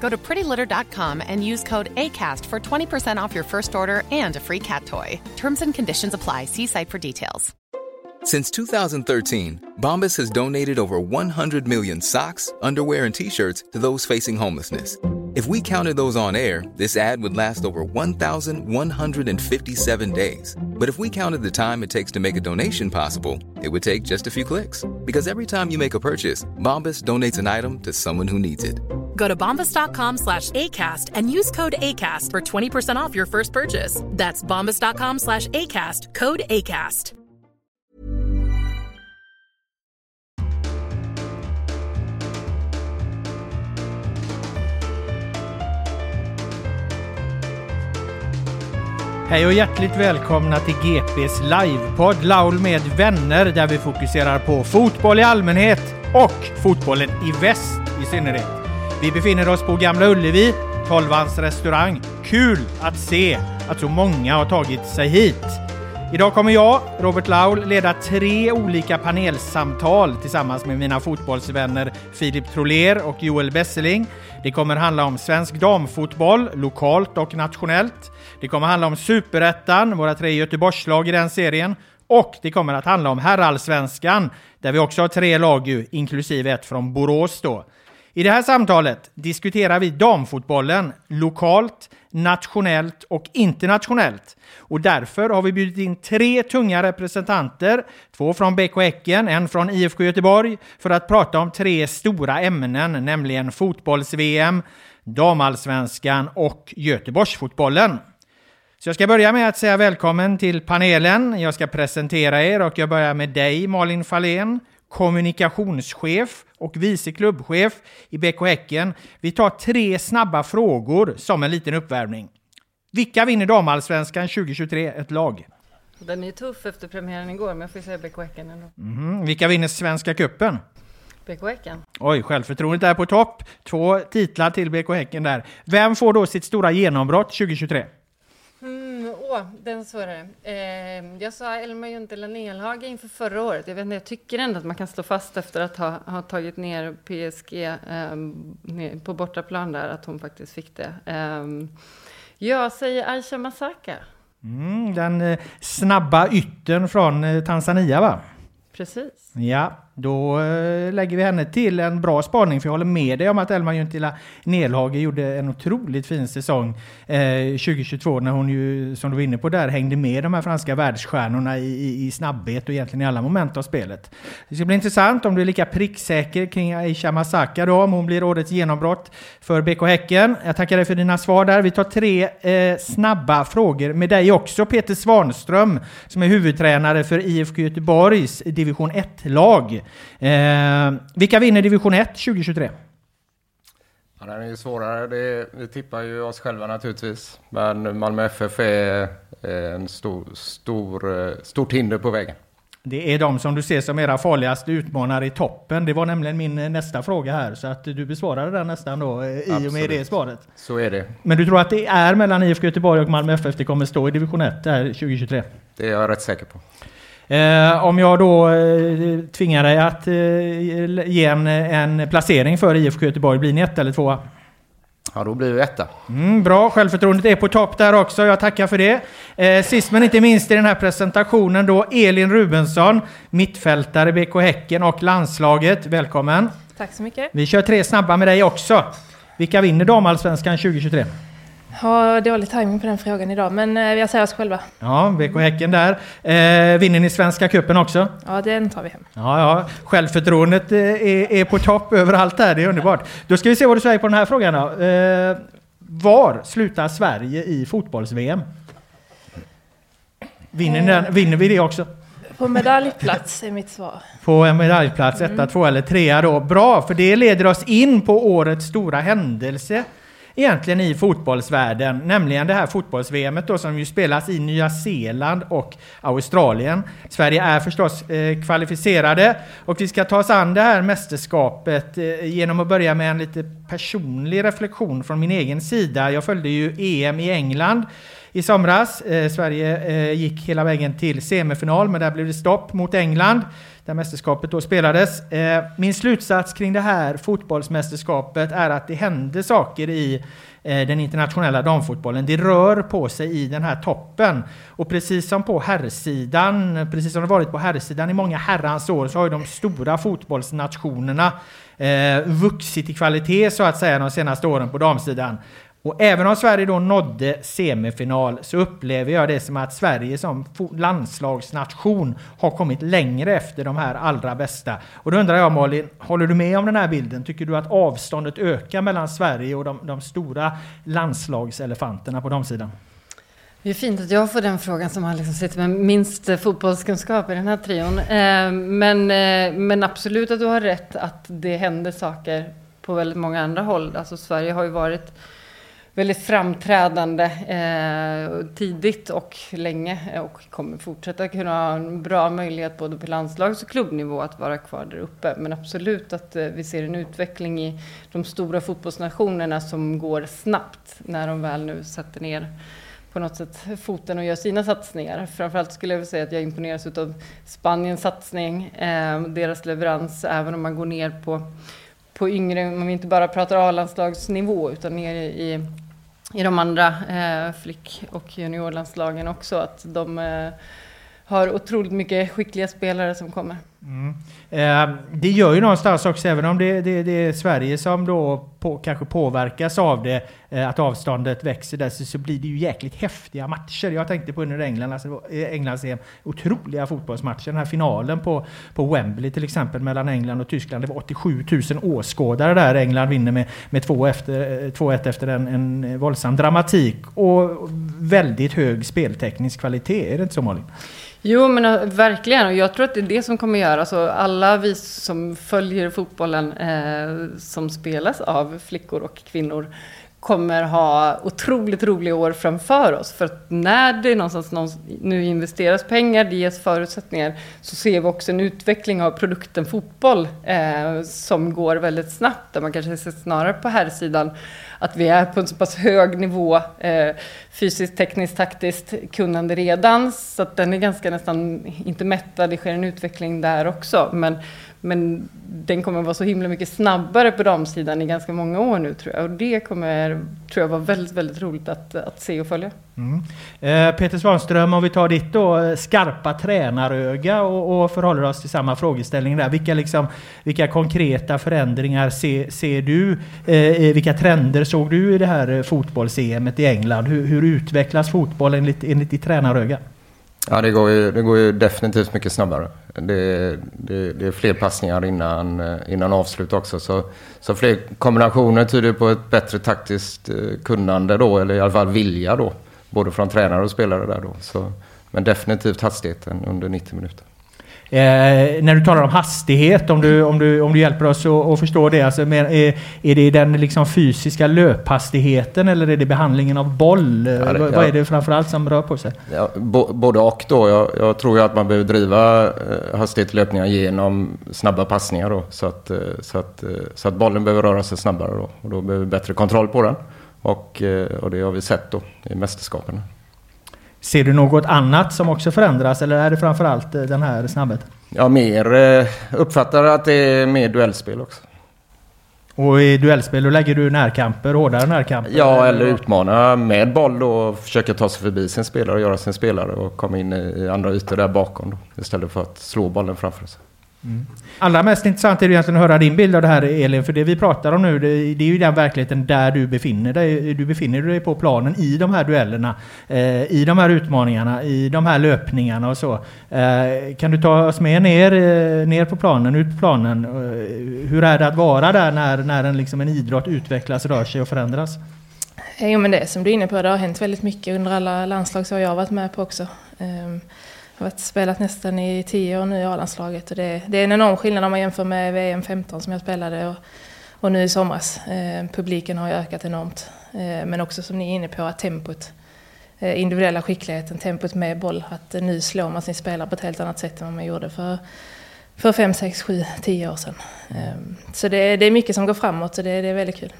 Go to prettylitter.com and use code ACAST for 20% off your first order and a free cat toy. Terms and conditions apply. See site for details. Since 2013, Bombas has donated over 100 million socks, underwear, and t shirts to those facing homelessness. If we counted those on air, this ad would last over 1,157 days. But if we counted the time it takes to make a donation possible, it would take just a few clicks. Because every time you make a purchase, Bombas donates an item to someone who needs it. Go to bombas.com slash ACAST and use code ACAST for 20% off your first purchase. That's bombas.com slash ACAST, code ACAST. Hej och hjärtligt välkomna till GPs livepodd Laul med vänner där vi fokuserar på fotboll i allmänhet och fotbollen i väst i synnerhet. Vi befinner oss på Gamla Ullevi, Tolvans restaurang. Kul att se att så många har tagit sig hit. Idag kommer jag, Robert Laul, leda tre olika panelsamtal tillsammans med mina fotbollsvänner Filip Troler och Joel Besseling. Det kommer handla om svensk damfotboll, lokalt och nationellt. Det kommer handla om superettan, våra tre Göteborgslag i den serien. Och det kommer att handla om herrallsvenskan, där vi också har tre lag ju, inklusive ett från Borås då. I det här samtalet diskuterar vi damfotbollen lokalt, nationellt och internationellt. Och därför har vi bjudit in tre tunga representanter, två från BK Häcken, en från IFK Göteborg, för att prata om tre stora ämnen, nämligen fotbolls-VM, damallsvenskan och Göteborgsfotbollen. Så jag ska börja med att säga välkommen till panelen. Jag ska presentera er och jag börjar med dig Malin Fahlén, kommunikationschef och vice klubbchef i BK Häcken. Vi tar tre snabba frågor som en liten uppvärmning. Vilka vinner damallsvenskan 2023? Ett lag. Den är tuff efter premiären igår, men jag får säga BK Häcken ändå. Mm. Vilka vinner Svenska Cupen? BK Häcken. Oj, självförtroendet är på topp. Två titlar till BK Häcken där. Vem får då sitt stora genombrott 2023? Mm, åh, den svårare. Eh, jag sa Elma Juntila Nelhage inför förra året. Jag, vet inte, jag tycker ändå att man kan slå fast efter att ha, ha tagit ner PSG eh, på bortaplan där, att hon faktiskt fick det. Eh, jag säger Aisha Masaka. Mm, den eh, snabba yttern från eh, Tanzania va? Precis. Ja, då eh, lägger vi henne till en bra spaning, för jag håller med dig om att Elma Juntila Nelhage gjorde en otroligt fin säsong eh, 2022 när hon ju, som du var inne på där, hängde med de här franska världsstjärnorna i, i, i snabbhet och egentligen i alla moment av spelet. Det ska bli intressant om du är lika pricksäker kring Aisha Masaka då, om hon blir årets genombrott för BK Häcken. Jag tackar dig för dina svar där. Vi tar tre eh, snabba frågor med dig också, Peter Svanström, som är huvudtränare för IFK Göteborgs division 1-lag. Eh, vilka vinner division 1 2023? Ja, den är ju svårare. Det, vi tippar ju oss själva naturligtvis. Men Malmö FF är en stor, stor, stort hinder på vägen. Det är de som du ser som era farligaste utmanare i toppen. Det var nämligen min nästa fråga här, så att du besvarade den nästan då eh, i Absolut. och med det svaret. Så är det. Men du tror att det är mellan IFK Göteborg och Malmö FF det kommer stå i division 1 där 2023? Det är jag rätt säker på. Eh, om jag då eh, tvingar dig att eh, ge en, en placering för IFK Göteborg, blir ni ett eller tvåa? Ja, då blir vi etta. Mm, bra, självförtroendet är på topp där också. Jag tackar för det. Eh, sist men inte minst i den här presentationen då Elin Rubensson, mittfältare BK Häcken och landslaget. Välkommen! Tack så mycket. Vi kör tre snabba med dig också. Vilka vinner damallsvenskan 2023? Har dålig timing på den frågan idag, men eh, jag säger oss själva. Ja, BK Häcken där. Eh, vinner ni Svenska Cupen också? Ja, den tar vi hem. Ja, ja. Självförtroendet eh, är, är på topp överallt där, det är underbart. Då ska vi se vad du säger på den här frågan då. Eh, var slutar Sverige i fotbolls-VM? Vinner, ni den, vinner vi det också? På medaljplats är mitt svar. På en medaljplats, etta, två eller trea då. Bra, för det leder oss in på årets stora händelse egentligen i fotbollsvärlden, nämligen det här fotbolls-VM då som ju spelas i Nya Zeeland och Australien. Sverige är förstås eh, kvalificerade och vi ska ta oss an det här mästerskapet eh, genom att börja med en lite personlig reflektion från min egen sida. Jag följde ju EM i England i somras. Eh, Sverige eh, gick hela vägen till semifinal, men där blev det stopp mot England, där mästerskapet då spelades. Eh, min slutsats kring det här fotbollsmästerskapet är att det händer saker i eh, den internationella damfotbollen. Det rör på sig i den här toppen. Och precis som på herrsidan, precis som det varit på herrsidan i många herrans år, så har ju de stora fotbollsnationerna eh, vuxit i kvalitet så att säga de senaste åren på damsidan. Och även om Sverige då nådde semifinal så upplever jag det som att Sverige som landslagsnation har kommit längre efter de här allra bästa. Och då undrar jag Malin, håller du med om den här bilden? Tycker du att avståndet ökar mellan Sverige och de, de stora landslagselefanterna på damsidan? Det är fint att jag får den frågan som har liksom sitter med minst fotbollskunskap i den här trion. Eh, men, eh, men absolut att du har rätt att det händer saker på väldigt många andra håll. Alltså Sverige har ju varit väldigt framträdande eh, tidigt och länge eh, och kommer fortsätta kunna ha en bra möjlighet både på landslags och klubbnivå att vara kvar där uppe. Men absolut att eh, vi ser en utveckling i de stora fotbollsnationerna som går snabbt när de väl nu sätter ner på något sätt foten och gör sina satsningar. Framförallt skulle jag vilja säga att jag imponeras av Spaniens satsning, eh, deras leverans, även om man går ner på, på yngre, om vi inte bara pratar A-landslagsnivå utan ner i, i de andra eh, flick och juniorlandslagen också, att de eh, har otroligt mycket skickliga spelare som kommer. Mm. Eh, det gör ju någonstans också, även om det, det, det är Sverige som då på, kanske påverkas av det, eh, att avståndet växer där, så, så blir det ju jäkligt häftiga matcher. Jag tänkte på under England, alltså, eh, Englands EM, otroliga fotbollsmatcher. Den här finalen på, på Wembley till exempel mellan England och Tyskland. Det var 87 000 åskådare där. England vinner med, med 2-1 efter, eh, efter en, en eh, våldsam dramatik och väldigt hög spelteknisk kvalitet. Är det inte så Malin? Jo, men eh, verkligen. Och jag tror att det är det som kommer göra. Alltså, alla vi som följer fotbollen eh, som spelas av flickor och kvinnor kommer ha otroligt roliga år framför oss. För att när det någonstans någonstans nu investeras pengar, det ges förutsättningar, så ser vi också en utveckling av produkten fotboll eh, som går väldigt snabbt. Där man kanske ser snarare på här sidan att vi är på en så pass hög nivå eh, fysiskt, tekniskt, taktiskt kunnande redan. Så att den är ganska nästan, inte mättad, det sker en utveckling där också. Men, men den kommer vara så himla mycket snabbare på damsidan i ganska många år nu tror jag. Och det kommer, tror jag, vara väldigt, väldigt roligt att, att se och följa. Mm. Eh, Peter Svanström, om vi tar ditt då, eh, skarpa tränaröga och, och förhåller oss till samma frågeställning där. Vilka, liksom, vilka konkreta förändringar ser, ser du? Eh, eh, vilka trender såg du i det här eh, fotbolls-EM i England? Hur, hur utvecklas fotboll enligt, enligt ditt tränaröga? Ja, det går ju, det går ju definitivt mycket snabbare. Det, det, det är fler passningar innan, eh, innan avslut också. Så, så fler kombinationer tyder på ett bättre taktiskt eh, kunnande då, eller i alla fall vilja då. Både från tränare och spelare där då. Så, men definitivt hastigheten under 90 minuter. Eh, när du talar om hastighet, om du, om du, om du hjälper oss att, förstå det. Alltså, men, är, är det den liksom fysiska löphastigheten eller är det behandlingen av boll? Eh, det- vad, ja. vad är det framförallt som rör på sig? Ja, bo, både och då. Jag, jag tror ju att man behöver driva eh, hastighet i löpningar genom snabba passningar då. Så att, eh, så, att, eh, så att bollen behöver röra sig snabbare då. Och då behöver vi bättre kontroll på den. Och, eh, och det har vi sett då i mästerskapen. Ser du något annat som också förändras eller är det framförallt eh, den här snabbheten? Jag mer eh, uppfattar att det är mer duellspel också. Och i duellspel då lägger du närkamper, hårdare närkamper? Ja, eller utmana med boll då och försöka ta sig förbi sin spelare och göra sin spelare och komma in i andra ytor där bakom då. Istället för att slå bollen framför sig. Mm. Allra mest intressant är det egentligen att höra din bild av det här Elin, för det vi pratar om nu det, det är ju den verkligheten där du befinner dig. Du befinner dig på planen i de här duellerna, eh, i de här utmaningarna, i de här löpningarna och så. Eh, kan du ta oss med ner, eh, ner på planen, ut på planen? Eh, hur är det att vara där när, när en, liksom en idrott utvecklas, rör sig och förändras? Eh, jo men det som du är inne på, det har hänt väldigt mycket under alla landslagsår jag har varit med på också. Um, jag har spelat nästan i tio år nu i A-landslaget och det, det, är en enorm skillnad om man jämför med VM 15 som jag spelade och, och nu i somras. Eh, publiken har ju ökat enormt. Eh, men också som ni är inne på, att tempot, eh, individuella skickligheten, tempot med boll, att eh, nu slår man sin spelare på ett helt annat sätt än vad man gjorde för, för 5, 6, 7, 10 år sedan. Eh, så det, det, är mycket som går framåt och det, det är väldigt kul.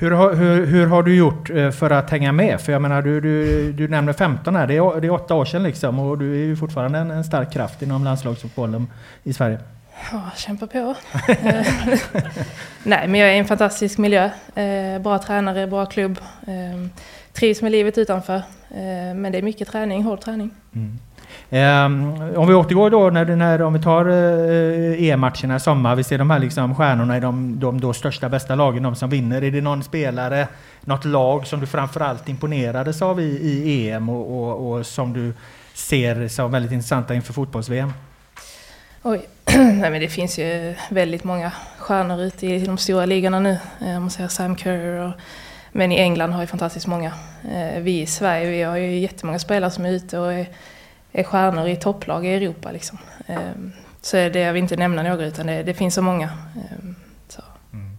Hur har, hur, hur har du gjort eh, för att hänga med? För jag menar, du, du, du nämner 15 här, det är, det är åtta år sedan liksom och du är ju fortfarande en, en stark kraft inom landslagsfotbollen i Sverige. Ja, kämpa på. Nej, men jag är i en fantastisk miljö. Eh, bra tränare, bra klubb. Eh, trivs med livet utanför. Men det är mycket träning, hård träning. Mm. Um, om vi återgår då, när, när, om vi tar eh, uh, EM-matcherna i sommar, vi ser de här liksom stjärnorna i de, de då största, bästa lagen, de som vinner. Är det någon spelare, något lag som du framförallt imponerades av i, i EM och, och, och, som du ser som väldigt intressanta inför fotbolls-VM? Oj, Nej, men det finns ju väldigt många stjärnor ute i de stora ligorna nu. Eh, om man säger Sam Kerr och men i England har vi fantastiskt många. Eh, vi i Sverige vi har ju jättemånga spelare som är ute och är är stjärnor i topplag i Europa. Liksom. Ehm, så är det, jag vill inte nämna några utan det, det finns så många. Ehm, så. Mm.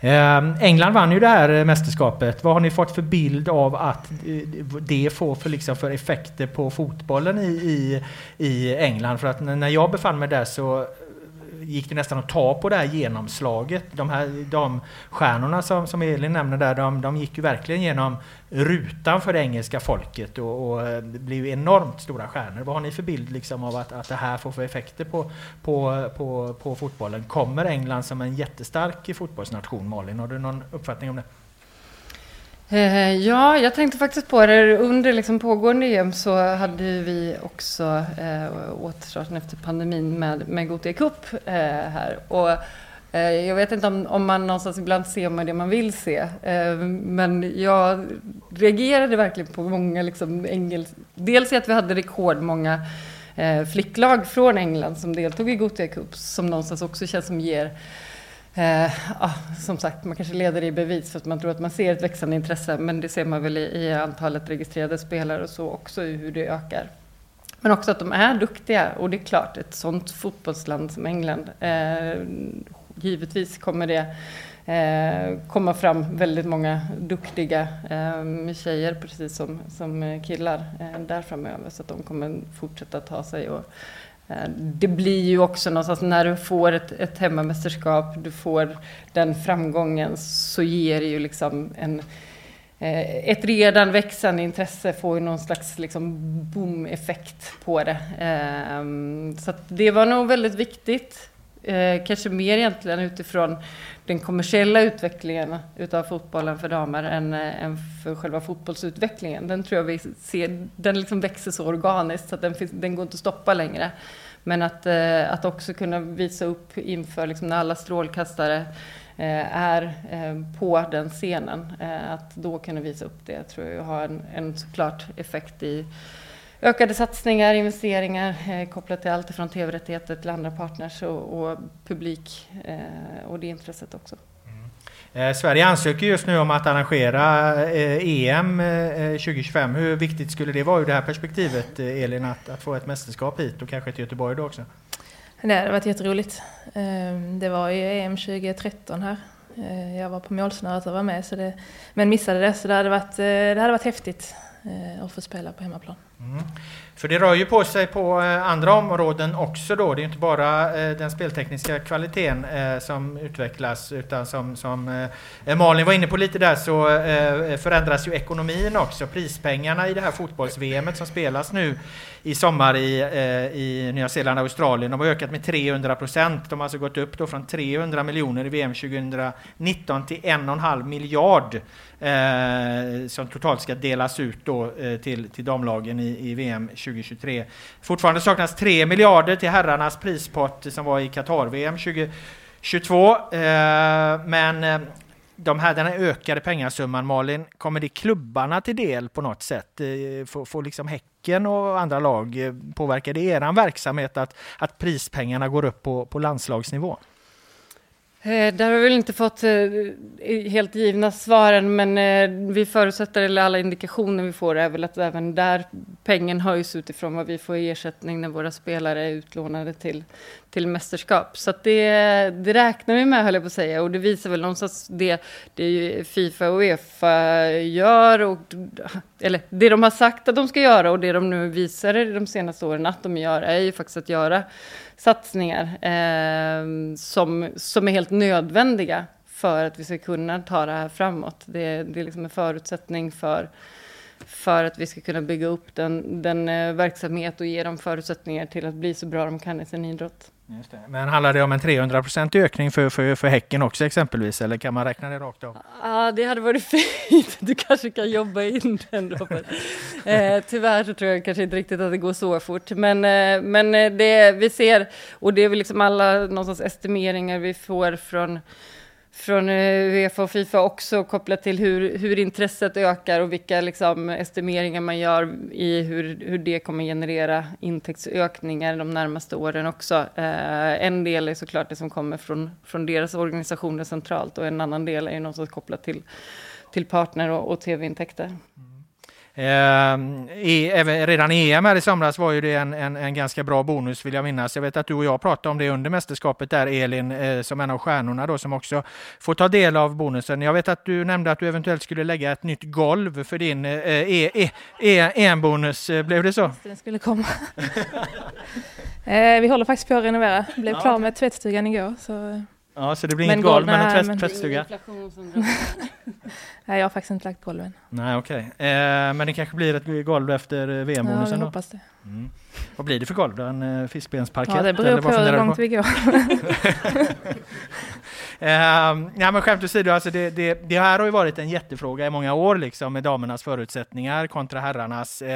Ehm, England vann ju det här mästerskapet. Vad har ni fått för bild av att det får för, liksom, för effekter på fotbollen i, i, i England? För att när jag befann mig där så gick det nästan att ta på det här genomslaget. De här de stjärnorna som, som Elin nämner där, de, de gick ju verkligen genom rutan för det engelska folket och, och eh, blev enormt stora stjärnor. Vad har ni för bild liksom av att, att det här får för effekter på, på, på, på fotbollen? Kommer England som en jättestark fotbollsnation, Malin? Har du någon uppfattning om det? Eh, ja, jag tänkte faktiskt på det. Under liksom pågående EM så hade vi också eh, återstarten efter pandemin med, med Gothia Cup eh, här. Och, eh, jag vet inte om, om man någonstans ibland ser man det man vill se. Eh, men jag reagerade verkligen på många liksom, engels... Dels i att vi hade rekordmånga eh, flicklag från England som deltog i Gothia Cup som någonstans också känns som ger Eh, ah, som sagt, man kanske leder i bevis för att man tror att man ser ett växande intresse, men det ser man väl i, i antalet registrerade spelare och så också i hur det ökar. Men också att de är duktiga och det är klart, ett sånt fotbollsland som England, eh, givetvis kommer det eh, komma fram väldigt många duktiga eh, tjejer, precis som, som killar, eh, där framöver, så att de kommer fortsätta ta sig och Eh, det blir ju också någonstans när du får ett, ett hemmamästerskap, du får den framgången, så ger det ju liksom en, eh, ett redan växande intresse får ju någon slags liksom boom-effekt på det. Ehm, så så det var nog väldigt viktigt. Eh, kanske mer egentligen utifrån den kommersiella utvecklingen utav fotbollen för damer än, eh, än för själva fotbollsutvecklingen. Den tror jag vi ser, den liksom växer så organiskt så att den, finns, den går inte att stoppa längre. Men att, eh, att också kunna visa upp inför liksom när alla strålkastare eh, är eh, på den scenen, eh, att då kunna visa upp det tror jag har en, en såklart effekt i ökade satsningar, investeringar eh, kopplat till allt från tv-rättigheter till andra partners och, och publik eh, och det intresset också. Mm. Eh, Sverige ansöker just nu om att arrangera eh, EM 2025. Eh, Hur viktigt skulle det vara ur det här perspektivet, eh, Elin, att, att få ett mästerskap hit och kanske till Göteborg då också? Det hade varit jätteroligt. Det var ju EM 2013 här. Jag var på målsnöret och var med, så det, men missade det. Så det hade varit, det hade varit häftigt Eh, och få spela på hemmaplan. Mm. För det rör ju på sig på eh, andra områden också då. Det är inte bara eh, den speltekniska kvaliteten som utvecklas utan som, som Malin var inne på lite där så förändras ju ekonomin också. Prispengarna i det här fotbolls-VM som spelas nu i sommar i, i Nya Zeeland och Australien. De har ökat med 300 procent. De har alltså gått upp då från 300 miljoner i VM 2019 till 1,5 miljard som totalt ska delas ut då Eh, till, till damlagen i i, VM 2023. Fortfarande saknas 3 miljarder till herrarnas prispott som var i Qatar-VM 2022. Eh, men eh, de här, den här ökade pengasumman, Malin, kommer det klubbarna till del på något sätt? Eh, får, får liksom Häcken och andra lag, påverkar det er verksamhet att, att prispengarna går upp på, på landslagsnivå? Eh, där har vi väl inte fått eh, helt givna svaren, men eh, vi förutsätter, eller alla indikationer vi får är väl att även där pengen höjs utifrån vad vi får i ersättning när våra spelare är utlånade till, till mästerskap. Så det, det räknar vi med, höll jag på att säga, och det visar väl någonstans det, det Fifa och Uefa gör, och, eller det de har sagt att de ska göra och det de nu visar de senaste åren att de gör, är ju faktiskt att göra satsningar eh, som, som är helt nödvändiga för att vi ska kunna ta det här framåt. Det, det är liksom en förutsättning för, för att vi ska kunna bygga upp den, den eh, verksamhet och ge dem förutsättningar till att bli så bra de kan i sin idrott. Men handlar det om en 300% ökning för, för, för Häcken också exempelvis, eller kan man räkna det rakt av? Ja, det hade varit fint. Du kanske kan jobba in den, Robert. eh, tyvärr så tror jag kanske inte riktigt att det går så fort, men, eh, men eh, det vi ser, och det är väl liksom alla någonstans estimeringar vi får från från eh, Uefa och Fifa också kopplat till hur, hur intresset ökar och vilka liksom, estimeringar man gör i hur, hur det kommer generera intäktsökningar de närmaste åren också. Eh, en del är såklart det som kommer från, från deras organisationer centralt och en annan del är något kopplat till, till partner och, och tv-intäkter. Mm. Eh, redan i EM här i somras var ju det en, en, en, ganska bra bonus vill jag minnas. Jag vet att du och jag pratade om det under mästerskapet där Elin, eh, som en av stjärnorna då som också får ta del av bonusen. Jag vet att du nämnde att du eventuellt skulle lägga ett nytt golv för din eh, EM-bonus. E, e, Blev det så? Den skulle komma. eh, vi håller faktiskt på att renovera. Blev ja, klar med tvättstugan igår. Så... Ja, så det blir inget golv, men en tvätt, men... tvättstuga? nej, jag har faktiskt inte lagt golven. Nej, okej. Okay. Eh, men det kanske blir ett golv efter eh, VM-bonusen ja, jag hoppas det. Mm. Vad blir det för golv då? En eh, fiskbensparkett? Ja, det beror på hur långt vi går. Uh, ja, men skämt åsido, alltså det, det, det, här har ju varit en jättefråga i många år, liksom, med damernas förutsättningar kontra herrarnas. Uh,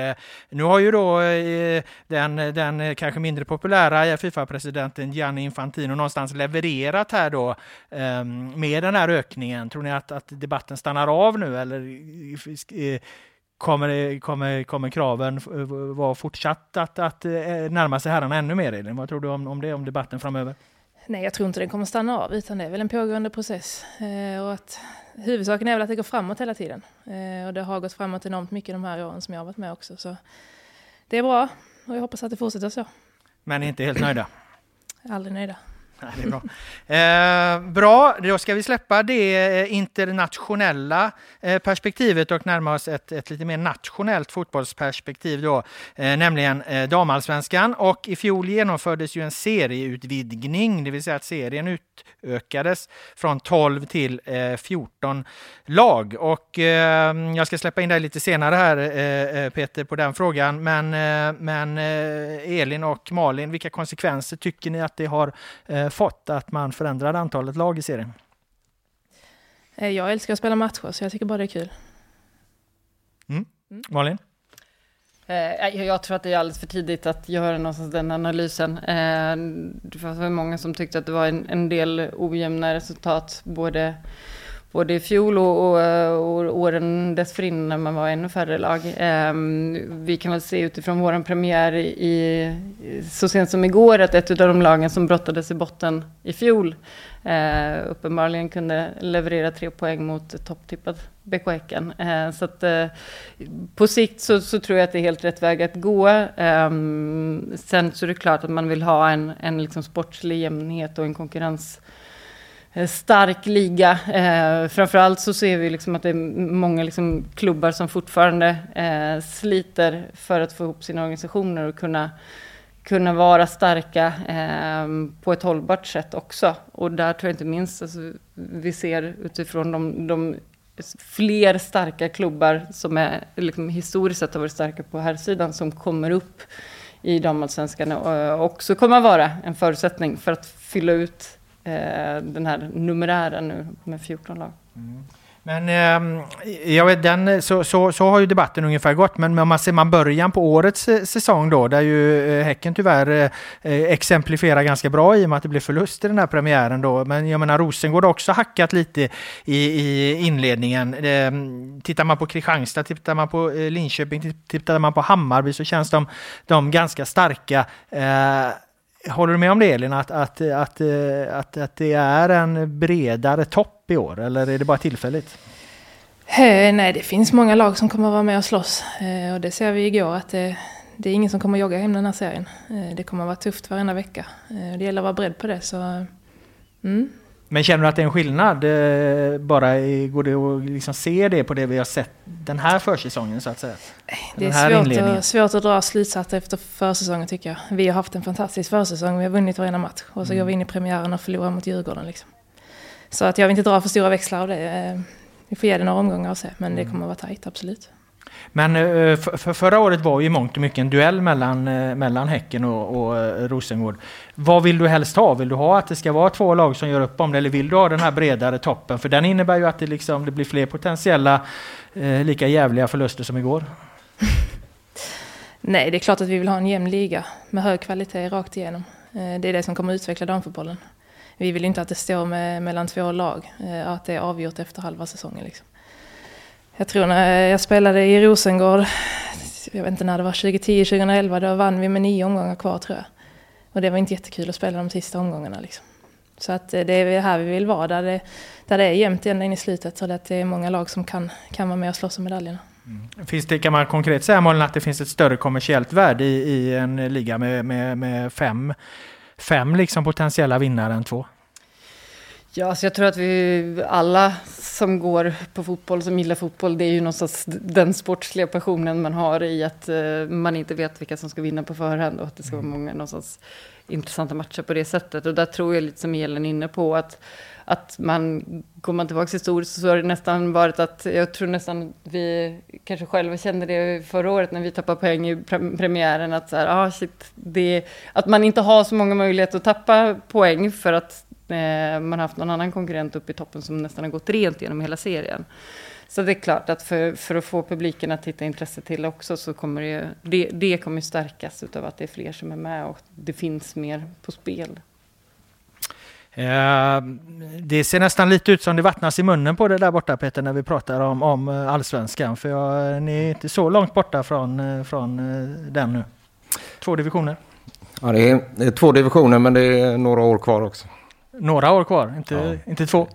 nu har ju då uh, den, den kanske mindre populära Fifa-presidenten Gianni Infantino någonstans levererat här då um, med den här ökningen. Tror ni att, att debatten stannar av nu eller eh, kommer, kommer, kommer kraven vara fortsatt att, att närma sig herrarna ännu mer? Elin? Vad tror du om, om det, om debatten framöver? Nej, jag tror inte den kommer stanna av, utan det är väl en pågående process. Eh, och att, huvudsaken är väl att det går framåt hela tiden. Eh, och det har gått framåt enormt mycket de här åren som jag har varit med också. Så det är bra och jag hoppas att det fortsätter så. Men inte helt nöjda? Aldrig nöjda. Nej, det är bra. Eh, bra, då ska vi släppa det eh, internationella eh, perspektivet och närma oss ett, ett lite mer nationellt fotbollsperspektiv, då, eh, nämligen eh, damallsvenskan. Och i fjol genomfördes ju en serieutvidgning, det vill säga att serien utökades från 12 till eh, 14 lag. Och eh, jag ska släppa in dig lite senare här, eh, eh Peter, på den frågan. Men, men Elin och Malin, vilka konsekvenser tycker ni att det har fått att man förändrade antalet lag i serien? Eh, jag älskar att spela matcher, så jag tycker bara det är kul. Mm. Mm. Malin? Eh, jag tror att det är alldeles för tidigt att göra någonstans den analysen. Eh, det var många som tyckte att det var en del ojämna resultat, både både i fjol och, och, och åren dessförinnan när man var ännu färre lag. Eh, vi kan väl se utifrån vår premiär i, så sent som igår att ett av de lagen som brottades i botten i fjol eh, uppenbarligen kunde leverera tre poäng mot topptippad BK Häcken. Eh, så att eh, på sikt så, så, tror jag att det är helt rätt väg att gå. Ehm, sen så är det klart att man vill ha en, en liksom sportslig jämnhet och en konkurrens Eh, stark liga. Eh, framförallt så ser vi liksom att det är många liksom klubbar som fortfarande eh, sliter för att få ihop sina organisationer och kunna, kunna vara starka eh, på ett hållbart sätt också. Och där tror jag inte minst alltså, vi ser utifrån de, de fler starka klubbar som är liksom, historiskt sett har varit starka på här sidan som kommer upp i damallsvenskan eh, också kommer att vara en förutsättning för att fylla ut Eh, den här numerären nu med 14 lag. Mm. Men eh, jag vet, den, så, så, så har ju debatten ungefär gått. Men om man ser man början på årets eh, säsong då, där ju eh, Häcken tyvärr eh, exemplifierar ganska bra i och med att det blev förlust i den här premiären då. Men jag menar Rosengård har också hackat lite i, i inledningen. Eh, tittar man på Kristianstad, tittar man på Linköping, tittar man på Hammarby så känns de, de ganska starka. Håller du med om det Elin, att, att, att, att, att det är en bredare topp i år, eller är det bara tillfälligt? Eh, nej, det finns många lag som kommer att vara med och slåss. Eh, och det ser vi igår att det, det, är ingen som kommer att jogga hem den här serien. Eh, det kommer att vara tufft varenda vecka. Det gäller att vara beredd på det. Så, mm. Men känner du att det är en skillnad? Eh, bara går det att liksom se det på det vi har sett den här försäsongen så att säga? Det är svårt att, svårt att dra slutsatser efter försäsongen tycker jag. Vi har haft en fantastisk försäsong, vi har vunnit varenda match. Och så mm. går vi in i premiären och förlorar mot Djurgården. Liksom. Så att jag vill inte dra för stora växlar av det. Eh, vi får ge det några omgångar och se, men det mm. kommer att vara tajt, absolut. Men eh, för, förra året var ju mångt och mycket en duell mellan, eh, mellan Häcken och, och eh, Rosengård. Vad vill du helst ha? Vill du ha att det ska vara två lag som gör upp om det eller vill du ha den här bredare toppen? För den innebär ju att det, liksom, det blir fler potentiella eh, lika jävliga förluster som igår. Nej, det är klart att vi vill ha en jämn liga med hög kvalitet rakt igenom. Det är det som kommer att utveckla damfotbollen. Vi vill inte att det står med, mellan två lag, att det är avgjort efter halva säsongen. Liksom. Jag tror när jag spelade i Rosengård, jag vet inte när det var, 2010, 2011, då vann vi med nio omgångar kvar tror jag. Och det var inte jättekul att spela de sista omgångarna liksom. Så att eh, det är här vi vill vara, där det, där det är jämnt ända in i slutet. Så att det är många lag som kan, kan vara med och slåss om medaljerna. Mm. Finns det, kan man konkret säga Malin, att det finns ett större kommersiellt värde i, i en liga med, med, med fem, fem liksom potentiella vinnare än två? Ja, alltså jag tror att vi alla som går på fotboll, som gillar fotboll, det är ju någonstans den sportsliga passionen man har i att uh, man inte vet vilka som ska vinna på förhand och att det ska vara mm. många någonstans intressanta matcher på det sättet. Och där tror jag lite som Elin inne på att, att man, går man tillbaka historiskt så har det nästan varit att, jag tror nästan vi kanske själva kände det förra året när vi tappade poäng i premiären, att så här, ah, shit, det, att man inte har så många möjligheter att tappa poäng för att Eh, man har haft någon annan konkurrent uppe i toppen som nästan har gått rent genom hela serien. Så det är klart att för, för att få publiken att titta intresse till också så kommer det, det, det kommer stärkas utav att det är fler som är med och det finns mer på spel. Eh, det ser nästan lite ut som det vattnas i munnen på det där borta Peter när vi pratar om, om eh, allsvenskan. För jag, ni är inte så långt borta från, från den nu. Två divisioner. Ja, det är, det är två divisioner men det är några år kvar också några år kvar, inte, ja. inte två.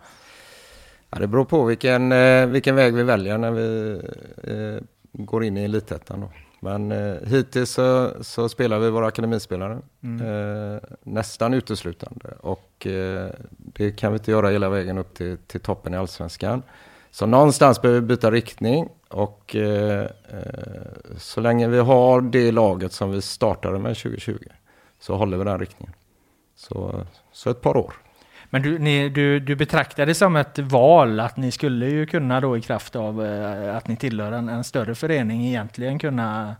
Ja, det beror på vilken, eh, vilken väg vi väljer när vi eh, går in i elitettan. Men eh, hittills så, så, spelar vi våra akademispelare mm. eh, nästan uteslutande. Och eh, det kan vi inte göra hela vägen upp till, till toppen i allsvenskan. Så någonstans behöver vi byta riktning och eh, eh, så länge vi har det laget som vi startade med 2020 så håller vi den riktningen. Så, så ett par år. Men du, ni, du, du betraktar det som ett val att ni skulle ju kunna då i kraft av eh, att ni tillhör en, en större förening egentligen kunna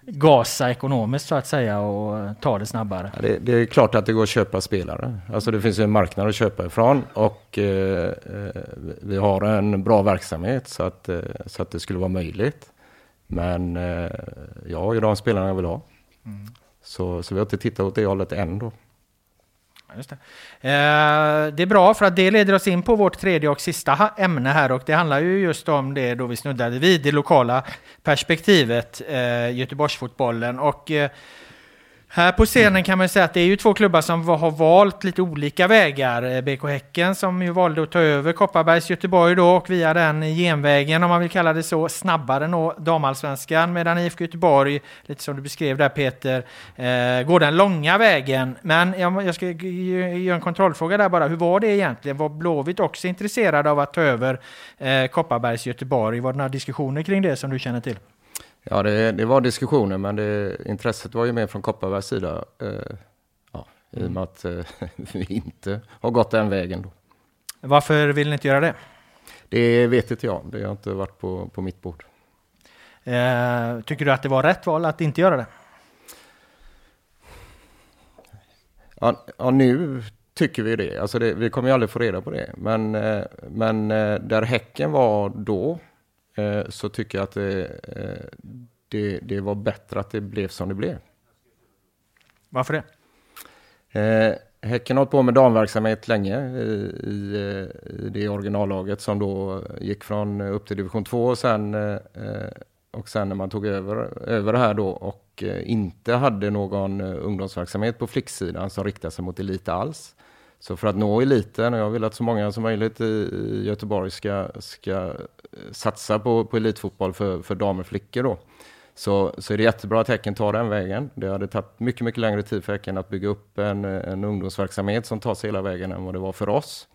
gasa ekonomiskt så att säga och ta det snabbare? Ja, det, det, är klart att det går att köpa spelare. Alltså det finns ju en marknad att köpa ifrån och eh, eh vi har en bra verksamhet så att, eh, så att det skulle vara möjligt. Men eh, jag är de spelarna jag vill ha. Mm. Så, så vi har inte tittat åt det hållet än då. Just det. Eh, det är bra för att det leder oss in på vårt tredje och sista ämne här och det handlar ju just om det då vi snuddade vid, det lokala perspektivet, eh, Göteborgsfotbollen. Och eh, här på scenen kan man säga att det är ju två klubbar som har valt lite olika vägar. Eh, BK Häcken som ju valde att ta över Kopparbergs Göteborg då och via den genvägen, om man vill kalla det så, snabbare nå damallsvenskan. Medan IFK Göteborg, lite som du beskrev där Peter, eh, går den långa vägen. Men jag, jag ska göra en kontrollfråga där bara. Hur var det egentligen? Var Blåvitt också intresserade av att ta över eh, Kopparbergs Göteborg? Var det några diskussioner kring det som du känner till? Ja, det, det var diskussioner, men det, intresset var ju mer från Kopparbergs sida. Eh, ja, I och med att eh, vi inte har gått den vägen. Då. Varför vill ni inte göra det? Det vet inte jag. Det har inte varit på, på mitt bord. Eh, tycker du att det var rätt val att inte göra det? Ja, ja, nu tycker vi det. Alltså det, vi kommer ju aldrig få reda på det. Men, eh, men eh, där Häcken var då så tycker jag att det, det, det, var bättre att det blev som det blev. Varför det? Häcken har hållit på med damverksamhet länge i, i, i, det originallaget som då gick från upp till division 2 och sen, och sen när man tog över, över det här då och inte hade någon ungdomsverksamhet på flicksidan som riktade sig mot elit alls så för att nå eliten, och jag vill att så många som möjligt i Göteborg ska, ska eh, satsa på, på elitfotboll för, för damer och flickor då. Så, så är det jättebra att Häcken tar den vägen. Det hade tagit mycket, mycket längre tid för Häcken att bygga upp en, en ungdomsverksamhet som tar sig hela vägen än vad det var för oss.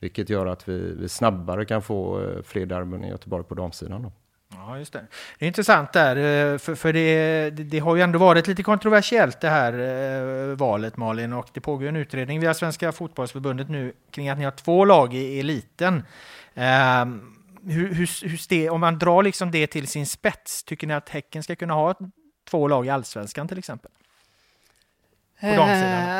Vilket gör att vi, vi snabbare kan få eh, fler derbyn i Göteborg på damsidan. Då. Ja, just det. Det är intressant där, eh, för, för det, det, har ju ändå varit lite kontroversiellt det här eh, valet Malin och det pågår en utredning via Svenska fotbollsförbundet nu kring att ni har två lag i eliten. Um, hur, hur, hur det, om man drar liksom det till sin spets, tycker ni att Häcken ska kunna ha två lag i allsvenskan till exempel?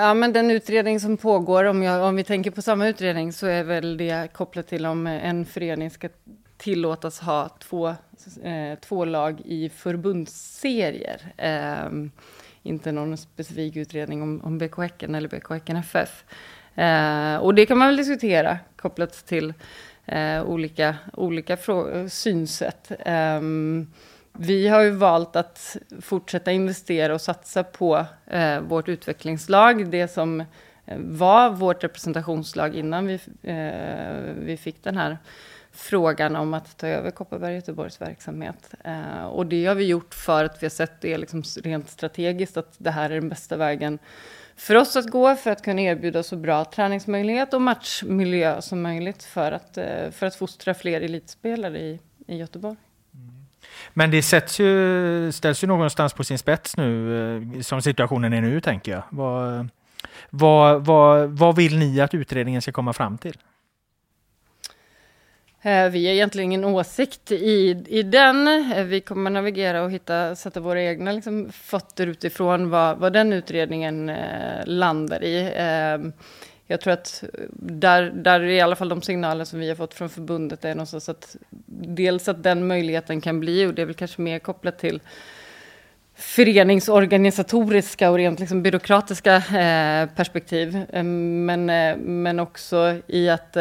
ja, men den utredning som pågår, om, jag, om vi tänker på samma utredning, så är väl det kopplat till om en förening ska tillåtas ha två, eh, två lag i förbundsserier. Eh, inte någon specifik utredning om, om BK Häcken eller BK Häcken FF. Eh, och det kan man väl diskutera kopplat till eh, olika, olika synsätt. Ehm, vi har ju valt att fortsätta investera och satsa på eh, vårt utvecklingslag, det som eh, var vårt representationslag innan vi, eh, vi fick den här frågan om att ta över Kopparberg Göteborgs verksamhet. Eh, och det har vi gjort för att vi har sett det liksom rent strategiskt att det här är den bästa vägen för oss att gå för att kunna erbjuda så bra träningsmöjlighet och matchmiljö som möjligt för att, eh, för att fostra fler elitspelare i, i Göteborg. Mm. Men det sätts ju, ställs ju någonstans på sin spets nu, eh, som situationen är nu, tänker jag. Vad, vad, vad, vad vill ni att utredningen ska komma fram till? Eh, vi har egentligen ingen åsikt i, i den. Eh, vi kommer navigera och hitta, sätta våra egna liksom, fötter utifrån vad, vad den utredningen eh, landar i. Eh, jag tror att där, där är i alla fall de signaler som vi har fått från förbundet är någonstans att dels att den möjligheten kan bli, och det är väl kanske mer kopplat till föreningsorganisatoriska och rent liksom byråkratiska eh, perspektiv. Ehm, men, eh, men också i att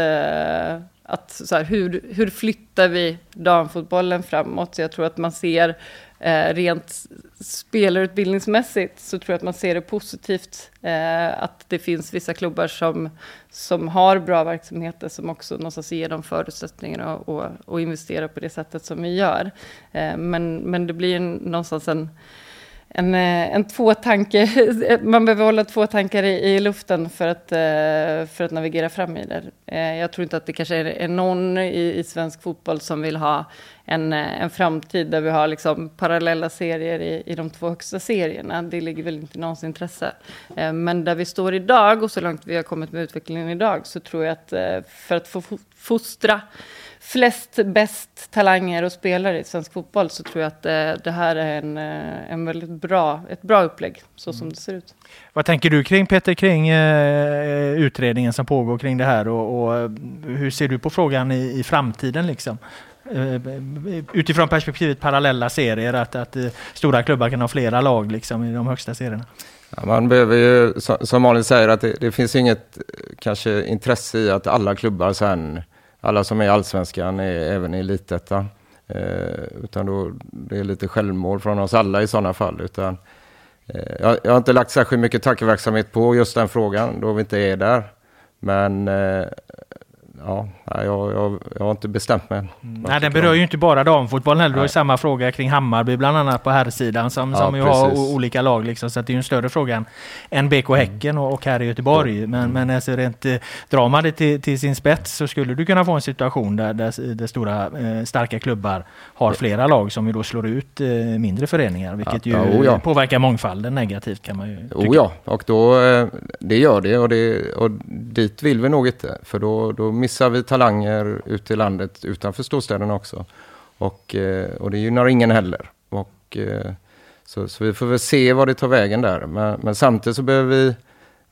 att så här, hur, hur flyttar vi damfotbollen framåt? Så jag tror att man ser eh, rent spelarutbildningsmässigt så tror jag att man ser det positivt eh, att det finns vissa klubbar som, som har bra verksamheter som också någonstans ger dem förutsättningar och, och, och investera på det sättet som vi gör. Eh, men, men det blir någonstans en en, eh, en två tvåtanke, man behöver hålla två tankar i, i luften för att, eh, för att navigera fram i det. Eh, jag tror inte att det kanske är någon i, i svensk fotboll som vill ha en, en framtid där vi har liksom parallella serier i, i de två högsta serierna. Det ligger väl inte i någons intresse. Men där vi står idag och så långt vi har kommit med utvecklingen idag så tror jag att för att få fostra flest bäst talanger och spelare i svensk fotboll så tror jag att det, det här är en, eh, en väldigt bra, ett bra upplägg så som mm. det ser ut. Vad tänker du kring Peter, kring eh, utredningen som pågår kring det här och, och hur ser du på frågan i, i framtiden liksom? Eh, utifrån perspektivet parallella serier, att, att eh, stora klubbar kan ha flera lag liksom, i de högsta serierna. Ja, man behöver ju, som Malin säger, att det, det, finns inget kanske intresse i att alla klubbar sen alla som är i allsvenskan är även i elitettan. Eh, utan då, det är lite självmål från oss alla i sådana fall. Utan, eh, jag, jag, har inte lagt särskilt mycket tankeverksamhet på just den frågan då vi inte är där. Men eh, ja, jag, jag, jag har inte bestämt mig. Mm. Nej, den berör ju inte bara damfotbollen heller. Du har ju samma fråga kring Hammarby bland annat på herrsidan som, ja, som ju har olika lag liksom. Så det är ju en större fråga än BK mm. Häcken och, och här i Göteborg. Mm. Men, men alltså rent, eh, drar man det till, till, sin spets så skulle du kunna få en situation där, där, där stora eh, starka klubbar har flera lag som ju då slår ut eh, mindre föreningar. Vilket ja, ju ja, påverkar mångfalden negativt kan man ju tycka. Oh ja, och då, eh, det gör det och, det och dit vill vi nog inte. För då, då missar vi talanger ute i landet utanför storstäderna också. Och, eh, och det gynnar ingen heller. Och, eh, så, så vi får väl se vad det tar vägen där. Men, men samtidigt så behöver vi,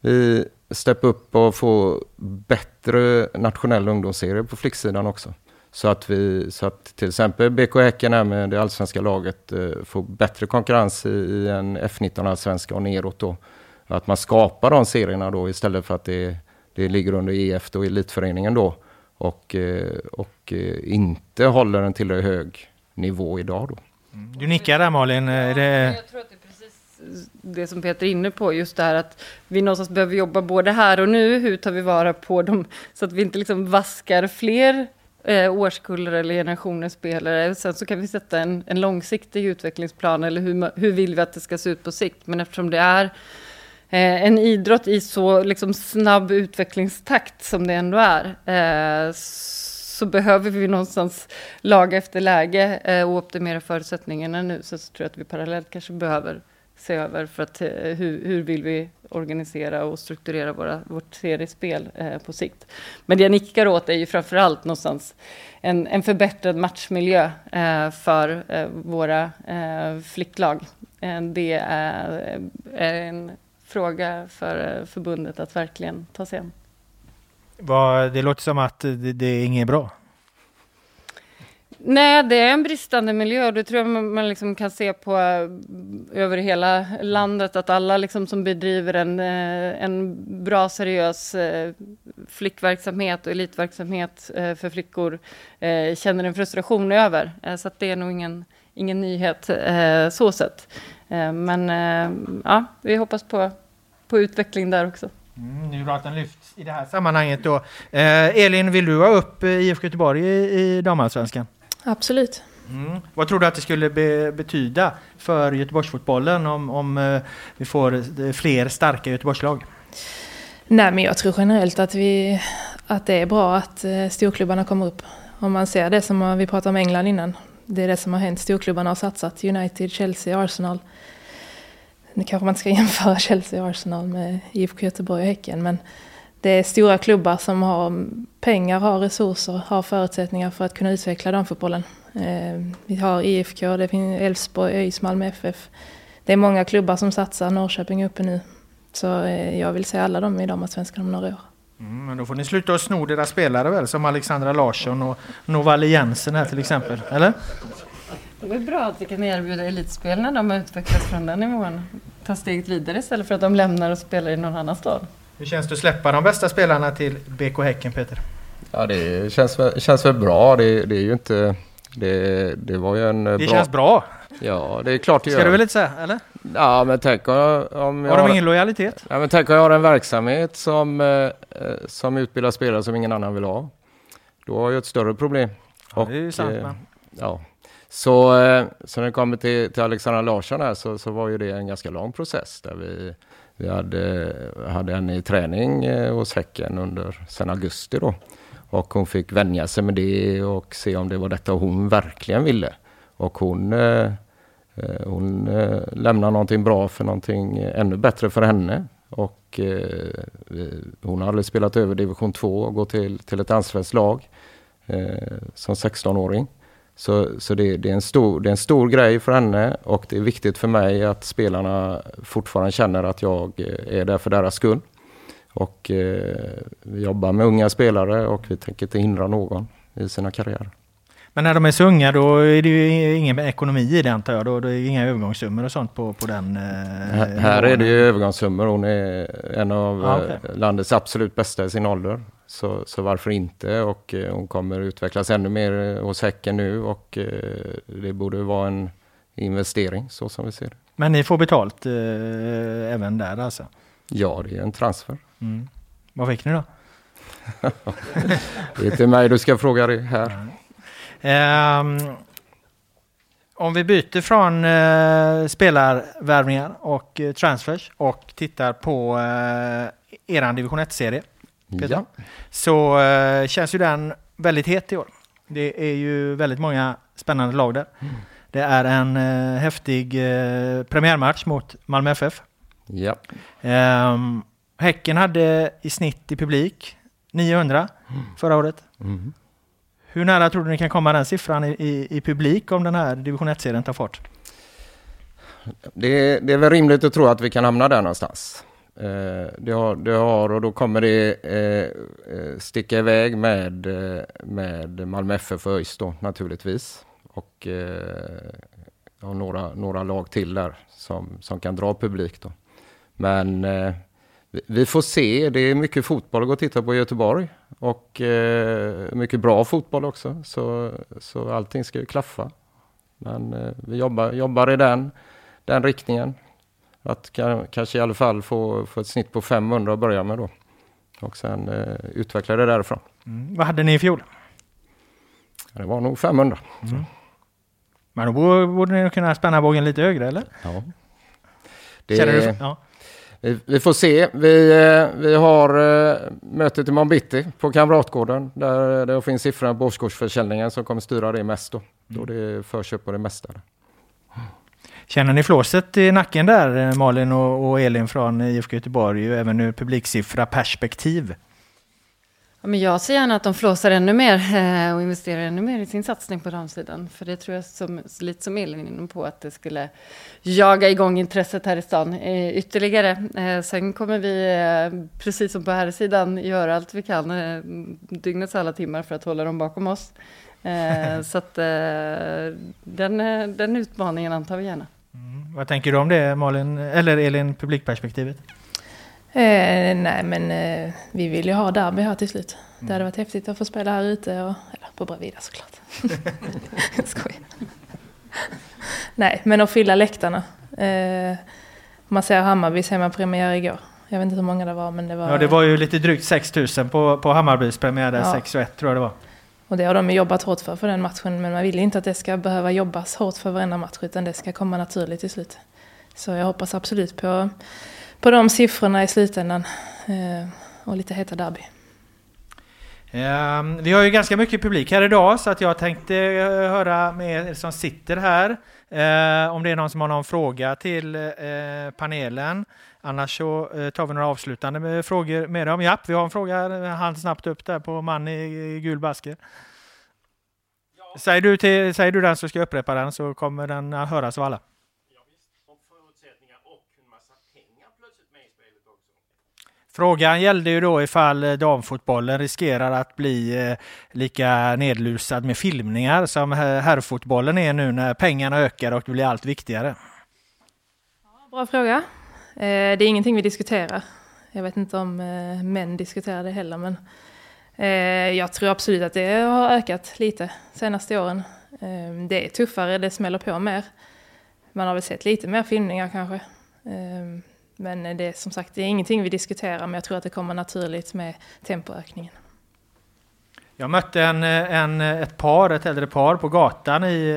vi steppa upp och få bättre nationella ungdomsserier på flicksidan också. Så att, vi, så att till exempel BK Häcken här med det allsvenska laget eh, får bättre konkurrens i, i en F19 allsvenska och neråt då. Att man skapar de serierna då istället för att det, är det ligger under EF då, elitföreningen då. Och, eh, och eh, inte håller en tillräckligt hög nivå idag då. Du nickar där Malin. Är det... Jag tror att det är precis det som Peter är inne på, just det här att vi någonstans behöver jobba både här och nu, hur tar vi vara på dem, så att vi inte liksom vaskar fler eh, årskullar eller generationer spelare. Sen så kan vi sätta en, en långsiktig utvecklingsplan, eller hur, hur vill vi att det ska se ut på sikt, men eftersom det är Eh, en idrott i så liksom, snabb utvecklingstakt som det ändå är, eh, så behöver vi någonstans laga efter läge eh, och optimera förutsättningarna nu. Så, tror jag att vi parallellt kanske behöver se över för att, eh, hur, hur vill vi organisera och strukturera våra, vårt seriespel eh, på sikt. Men det jag nickar åt är ju framförallt någonstans en, en förbättrad matchmiljö eh, för eh, våra eh, flicklag. Det är, är en fråga för eh, förbundet att verkligen ta sig an. Det låter som att det, det är inget bra. Nej, det är en bristande miljö och det tror jag man, liksom kan se på eh, över hela landet att alla liksom som bedriver en, eh, en bra seriös flickverksamhet och elitverksamhet för flickor känner en frustration över. Så att det är nog ingen, ingen nyhet så sett. Eh, men eh, ja, vi hoppas på, på utveckling där också. Mm, det är bra att den lyfts i det här sammanhanget då. Eh, Elin, vill du ha upp eh, IFK Göteborg i, i damallsvenskan? Absolut. Mm. Vad tror du att det skulle be, betyda för Göteborgsfotbollen om, om eh, vi får fler starka Göteborgslag? Nej, men jag tror generellt att, vi, att det är bra att eh, storklubbarna kommer upp. Om man ser det som vi pratade om England innan. Det är det som har hänt. Storklubbarna har satsat. United, Chelsea, Arsenal. Nu kanske man inte ska jämföra Chelsea och Arsenal med IFK Göteborg och Häcken. Men det är stora klubbar som har pengar, har resurser, har förutsättningar för att kunna utveckla damfotbollen. Eh, vi har IFK, det finns Elfsborg, ÖIS, Malmö FF. Det är många klubbar som satsar. Norrköping är uppe nu. Så eh, jag vill se alla dem i damallsvenskan om några år. Mm, men då får ni sluta att sno deras spelare väl, som Alexandra Larsson och Novali Jensen här till exempel, eller? Det är bra att vi kan erbjuda elitspel när de har utvecklats från den nivån. Ta steget vidare istället för att de lämnar och spelar i någon annan stad. Hur känns det att släppa de bästa spelarna till BK Häcken, Peter? Ja, det känns väl, känns väl bra. Det, det är ju inte... Det, det var ju en eh, Det bra... känns bra, Ja, det är klart det ska gör. du väl inte säga, eller? Ja, men tänk om, om jag Har de ingen lojalitet? Ja, men tänk om jag har en verksamhet som, eh, eh, som utbildar spelare som ingen annan vill ha. Då har jag ett större problem. Ja, det är ju sant, eh, men- ja. Så, eh, så när det kommer till, till Alexandra Larsson här så, så var ju det en ganska lång process där vi, vi hade, hade henne i träning eh, hos Häcken under sen augusti då. Och hon fick vänja sig med det och se om det var detta hon verkligen ville. Och hon, eh, hon lämnar någonting bra för någonting ännu bättre för henne. Och hon har aldrig spelat över division 2 och gått till, till ett allsvenskt lag som 16-åring. Så, så det, det, är en stor, det är en stor grej för henne och det är viktigt för mig att spelarna fortfarande känner att jag eh, är där för deras skull. Och eh, vi jobbar med unga spelare och vi tänker inte hindra någon i sina karriärer. Men när de är så unga då är det ju ingen ekonomi i det antar jag. Då, då är det inga övergångssummor och sånt på, på den eh, Här, här är det ju övergångssummor. Hon är en av Ja, eh, okej. landets absolut bästa i sin ålder. Så, så varför inte? Och eh, hon kommer utvecklas ännu mer eh, hos Häcken nu och eh, det borde vara en investering så som vi ser det. Men ni får betalt eh, även där alltså? Ja, det är en transfer. Mm. Vad fick ni då? Det är inte mig du ska fråga det här. Ehm, om vi byter från eh, spelarvärvningar och eh, transfers och tittar på eh, eran division 1-serie. Peter. Ja. Så eh, känns ju den väldigt het i år. Det är ju väldigt många spännande lag där. Det är en eh, häftig eh, premiärmatch mot Malmö FF. Ja. Ehm, häcken hade i snitt i publik 900 förra året. Mm. Hur nära tror du ni kan komma den siffran i, i, i publik om den här division 1-serien tar fart? Det, det är väl rimligt att tro att vi kan hamna där någonstans. Eh, det, har, det har och då kommer det eh, eh sticka iväg med, eh, med Malmö FF och ÖIS då naturligtvis. Och eh, några, några lag till där som, som kan dra publik då. Men eh, vi får se. Det är mycket fotboll att gå och titta på i Göteborg. Och eh, mycket bra fotboll också. Så, så allting ska ju klaffa. Men eh, vi jobbar, jobbar i den, den riktningen. Att kan, kanske i alla fall få, få ett snitt på 500 att börja med då. Och sen eh, utveckla det därifrån. Mm. Vad hade ni i fjol? Det var nog 500. Mm. Men då borde ni kunna spänna bågen lite högre eller? Ja. Det, du, ja. Vi, vi, får se. Vi, eh, vi har uh, mötet imorgon bitti på Kamratgården där det finns siffrorna på årskortsförsäljningen som kommer styra det mest då. Då det är förköp på det mesta. Känner ni flåset i nacken där eh, Malin och, och Elin från IFK Göteborg, även ur publiksiffra perspektiv? Ja, men jag ser gärna att de flåsar ännu mer eh, och investerar ännu mer i sin satsning på damsidan. För det tror jag, som, lite som Elin inne på, att det skulle jaga igång intresset här i stan eh, ytterligare. Sen kommer vi, precis som på här sidan, göra allt vi kan dygnets alla timmar för att hålla dem bakom oss. Så att den, den utmaningen antar vi gärna. Mm. Vad tänker du om det Malin, eller Elin, publikperspektivet? Eh, nej, men eh, vi vill ju ha derby här till slut. Mm. Det hade varit häftigt att få spela här ute, och, eller på Bravida såklart. Skojar. nej, men att fylla läktarna. Eh, man ser Hammarbys hemmapremiär igår. Jag vet inte hur många det var, men det var... Ja, det var ju lite drygt 6000 på, på Hammarbys premiär där, ja. 6 1 tror jag det var. Och det har de jobbat hårt för, för den matchen. Men man vill inte att det ska behöva jobbas hårt för varenda match, utan det ska komma naturligt till slut. Så jag hoppas absolut på på de siffrorna i slutändan. Eh, och lite heta derby. Ehm, vi har ju ganska mycket publik här idag så att jag tänkte eh, höra med er som sitter här uh, om det är någon som har någon fråga till uh, panelen. Annars så tar vi några avslutande med frågor med dem. Ja, vi har en fråga, han snabbt upp där på man i, i gul basker. Ja. Säger, du till, säger du den så ska jag upprepa den så kommer den höras av alla. Frågan gällde ju då ifall eh, damfotbollen riskerar att bli eh, lika nedlusad med filmningar som eh, herrfotbollen är nu när pengarna ökar och det blir allt viktigare. Bra fråga. Det är ingenting vi diskuterar. Jag vet inte om män diskuterar det heller, men jag tror absolut att det har ökat lite senaste åren. Det är tuffare, det smäller på mer. Man har väl sett lite mer filmningar kanske. Men eh, det är som sagt det är ingenting vi diskuterar, men jag tror att det kommer naturligt med tempoökningen. Jag mötte en, eh, en, eh, ett par, ett äldre par på gatan i,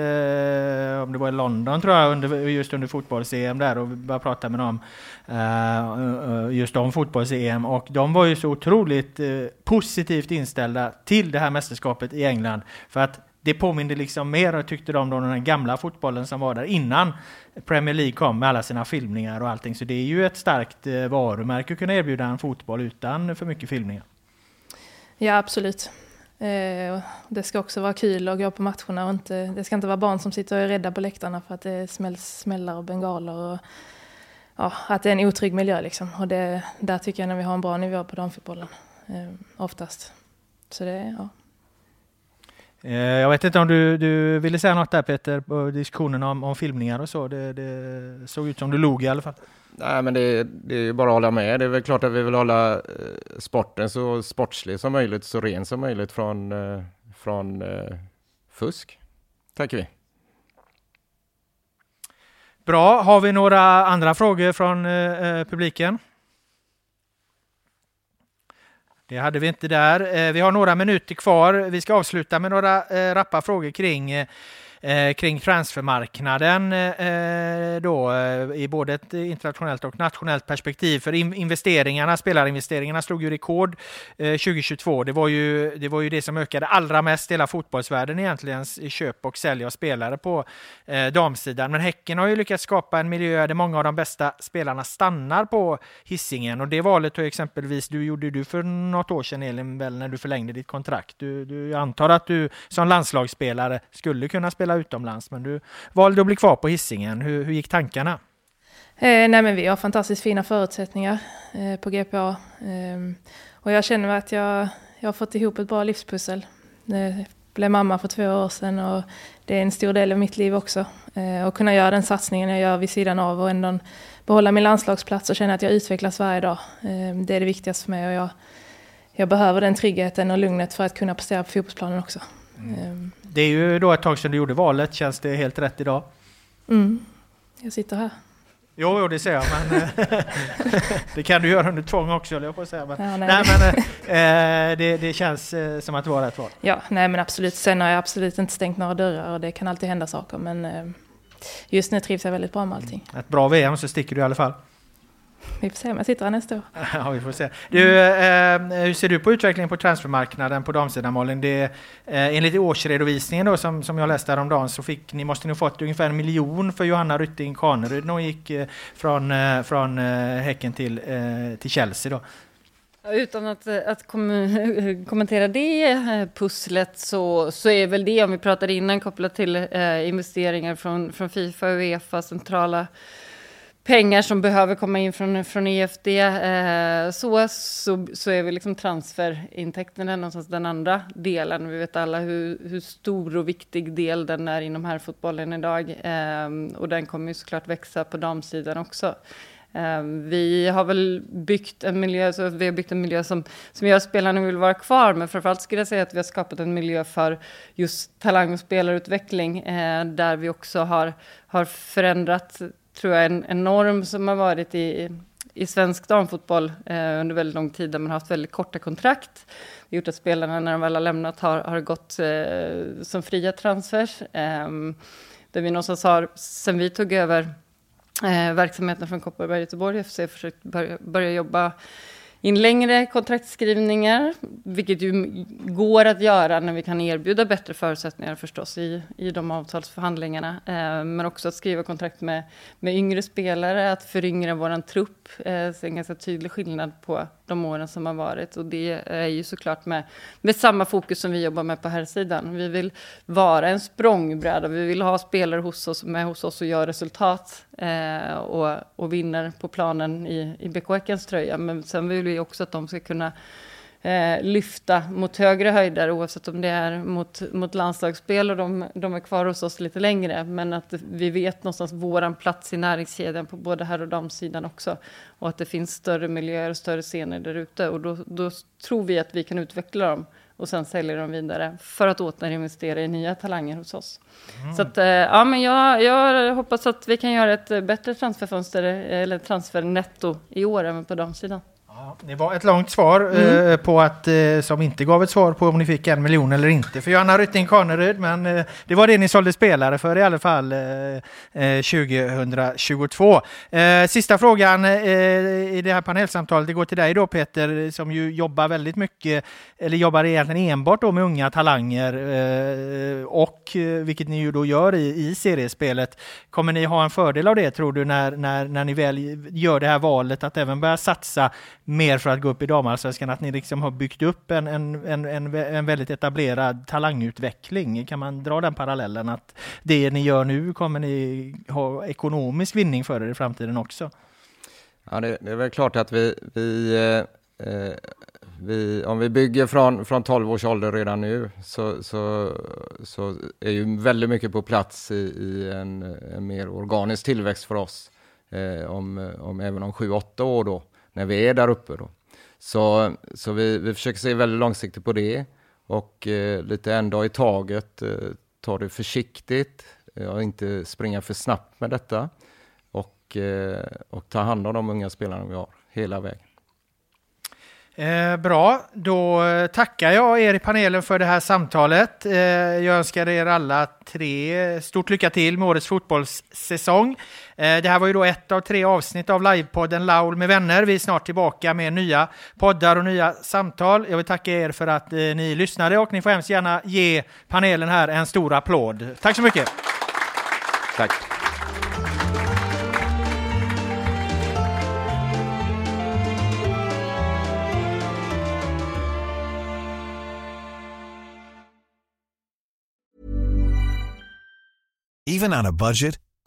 om det var i London tror jag, under, just under fotbolls-EM där och började prata med dem uh, just om fotbolls-EM och de var ju så otroligt uh, positivt inställda till det här mästerskapet i England för att det påminner liksom mer, tyckte de, om den gamla fotbollen som var där innan Premier League kom med alla sina filmningar och allting. Så det är ju ett starkt eh, varumärke att kunna erbjuda en fotboll utan för mycket filmningar. Ja, absolut. Eh, det ska också vara kul att gå på matcherna och inte, det ska inte vara barn som sitter och är rädda på läktarna för att det smälls smällar och bengaler och ja, att det är en otrygg miljö liksom. Och det, där tycker jag när vi har en bra nivå på damfotbollen, eh, oftast. Så det, ja. Eh, jag vet inte om du, du ville säga något där Peter, på diskussionen om, om filmningar och så. Det, det, såg ut som du log i alla fall. Nej, men det, det är bara att hålla med. Det är väl klart att vi vill hålla eh, sporten så sportslig som möjligt, så ren som möjligt från, eh, från fusk, tänker vi. Bra. Har vi några andra frågor från publiken? Det hade vi inte där. Eh, vi har några minuter kvar. Vi ska avsluta med några eh, rappa frågor kring eh, eh, kring transfermarknaden eh, då, eh, i både ett internationellt och nationellt perspektiv. För investeringarna, spelarinvesteringarna slog ju rekord eh, 2022. Det var ju, det var ju det som ökade allra mest i hela fotbollsvärlden egentligen, köp och sälj av spelare på eh, damsidan. Men Häcken har ju lyckats skapa en miljö där många av de bästa spelarna stannar på hissingen och det valet har exempelvis du gjorde du för något år sedan Elin, väl när du förlängde ditt kontrakt. Du, du antar att du som landslagsspelare skulle kunna spela utomlands, men du valde att bli kvar på hissingen. Hur, hur gick tankarna? Eh, nej men vi har fantastiskt fina förutsättningar eh, på GPA. Eh, och jag känner att jag, jag har fått ihop ett bra livspussel. Jag blev mamma för två år sedan och det är en stor del av mitt liv också. Eh, och kunna göra den satsningen jag gör vid sidan av och ändå behålla min landslagsplats och känna att jag utvecklas varje dag. Eh, det är det viktigaste för mig och jag, jag behöver den tryggheten och lugnet för att kunna prestera på fotbollsplanen också. Mm. Det är ju då ett tag sedan du gjorde valet. Känns det helt rätt idag? Mm. Jag sitter här. Jo, jo, det ser jag, men eh, det kan du göra under tvång också, jag på att säga. Men, ja, nej. nej. men eh, det, det, känns eh, som att det var rätt val. Ja, nej men absolut. Sen har jag absolut inte stängt några dörrar och det kan alltid hända saker, men eh, just nu trivs jag väldigt bra med allting. Ett bra VM så sticker du i alla fall. Vi får se om jag sitter här nästa år. Ja, vi får se. Du, eh, hur ser du på utvecklingen på transfermarknaden på damsidan Malin? Det, eh, enligt årsredovisningen då, som, som jag läste häromdagen så fick ni måste ni fått ungefär en miljon för Johanna Rytting Kaneryd när hon gick eh, från, eh, från eh, Häcken till, eh, till Chelsea. Då. Utan att, att kom, kommentera det pusslet så, så är väl det, om vi pratade innan, kopplat till eh, investeringar från, från Fifa och Uefa, centrala pengar som behöver komma in från, från EFD eh, så, så, så är vi liksom transferintäkterna någonstans den andra delen. Vi vet alla hur, hur stor och viktig del den är inom här fotbollen idag eh, och den kommer ju såklart växa på damsidan också. Eh, vi har väl byggt en miljö, så vi har byggt en miljö som, som gör att spelarna vill vara kvar, men framförallt skulle jag säga att vi har skapat en miljö för just talang och spelarutveckling, eh, där vi också har, har förändrat tror jag, en, en norm som har varit i, i svensk damfotboll eh, under väldigt lång tid, där man har haft väldigt korta kontrakt. Det har gjort att spelarna, när de väl har lämnat, har, har gått eh, som fria transfers. Eh, där vi någonstans har, sen vi tog över eh, verksamheten från Kopparberg Göteborg FC, försökt börja, börja jobba in längre kontraktskrivningar, vilket ju går att göra när vi kan erbjuda bättre förutsättningar förstås i, i de avtalsförhandlingarna. Eh, men också att skriva kontrakt med, med yngre spelare, att föryngra våran trupp. Eh, så en ganska tydlig skillnad på de åren som har varit. Och det är ju såklart med, med samma fokus som vi jobbar med på här sidan. Vi vill vara en språngbräda, vi vill ha spelare hos oss, med hos oss och gör resultat eh, och, och vinner på planen i, i BK Häckens tröja. Men sen vill vi också att de ska kunna eh, lyfta mot högre höjder oavsett om det är mot, mot landslagsspel och de, de är kvar hos oss lite längre. Men att vi vet någonstans våran plats i näringskedjan på både här och damsidan också. Och att det finns större miljöer och större scener där ute. Och då, då tror vi att vi kan utveckla dem och sen sälja dem vidare för att återinvestera i nya talanger hos oss. Mm. Så att, eh, ja, men jag, jag hoppas att vi kan göra ett bättre transferfönster eller transfernetto i år även på damsidan det var ett långt svar mm. eh, på att, eh, som inte gav ett svar på om ni fick en miljon eller inte för Johanna Rytting Kaneryd, men eh, det var det ni sålde spelare för i alla fall 2022. Eh, eh, sista frågan eh, i det här panelsamtalet, det går till dig då Peter, som ju jobbar väldigt mycket, eller jobbar egentligen enbart då med unga talanger och vilket ni ju då gör i, i seriespelet. Kommer ni ha en fördel av det tror du när, när, när ni väl gör det här valet att även börja satsa mer för att gå upp i damallsvenskan, att ni liksom har byggt upp en, en, en, en, en väldigt etablerad talangutveckling. Kan man dra den parallellen att det ni gör nu kommer ni ha ekonomisk vinning för er i framtiden också? Ja, det, det är väl klart att vi, vi, eh, eh vi, om vi bygger från, från 12 års ålder redan nu så, så, så är ju väldigt mycket på plats i, i en, en, mer organisk tillväxt för oss. Eh, om, om, även om 7-8 år då när vi är där uppe. Då. Så, så vi, vi försöker se väldigt långsiktigt på det och eh, lite en dag i taget, eh, ta det försiktigt eh, och inte springa för snabbt med detta och, eh, och ta hand om de unga spelarna vi har hela vägen. Eh, bra, då eh, tackar jag er i panelen för det här samtalet. Eh, jag önskar er alla tre stort lycka till med årets fotbollssäsong. Eh, det här var ju då ett av tre avsnitt av livepodden Laul med vänner. Vi är snart tillbaka med nya poddar och nya samtal. Jag vill tacka er för att eh, ni lyssnade och ni får hemskt gärna ge panelen här en stor applåd. Tack så mycket! Tack! Even on a budget,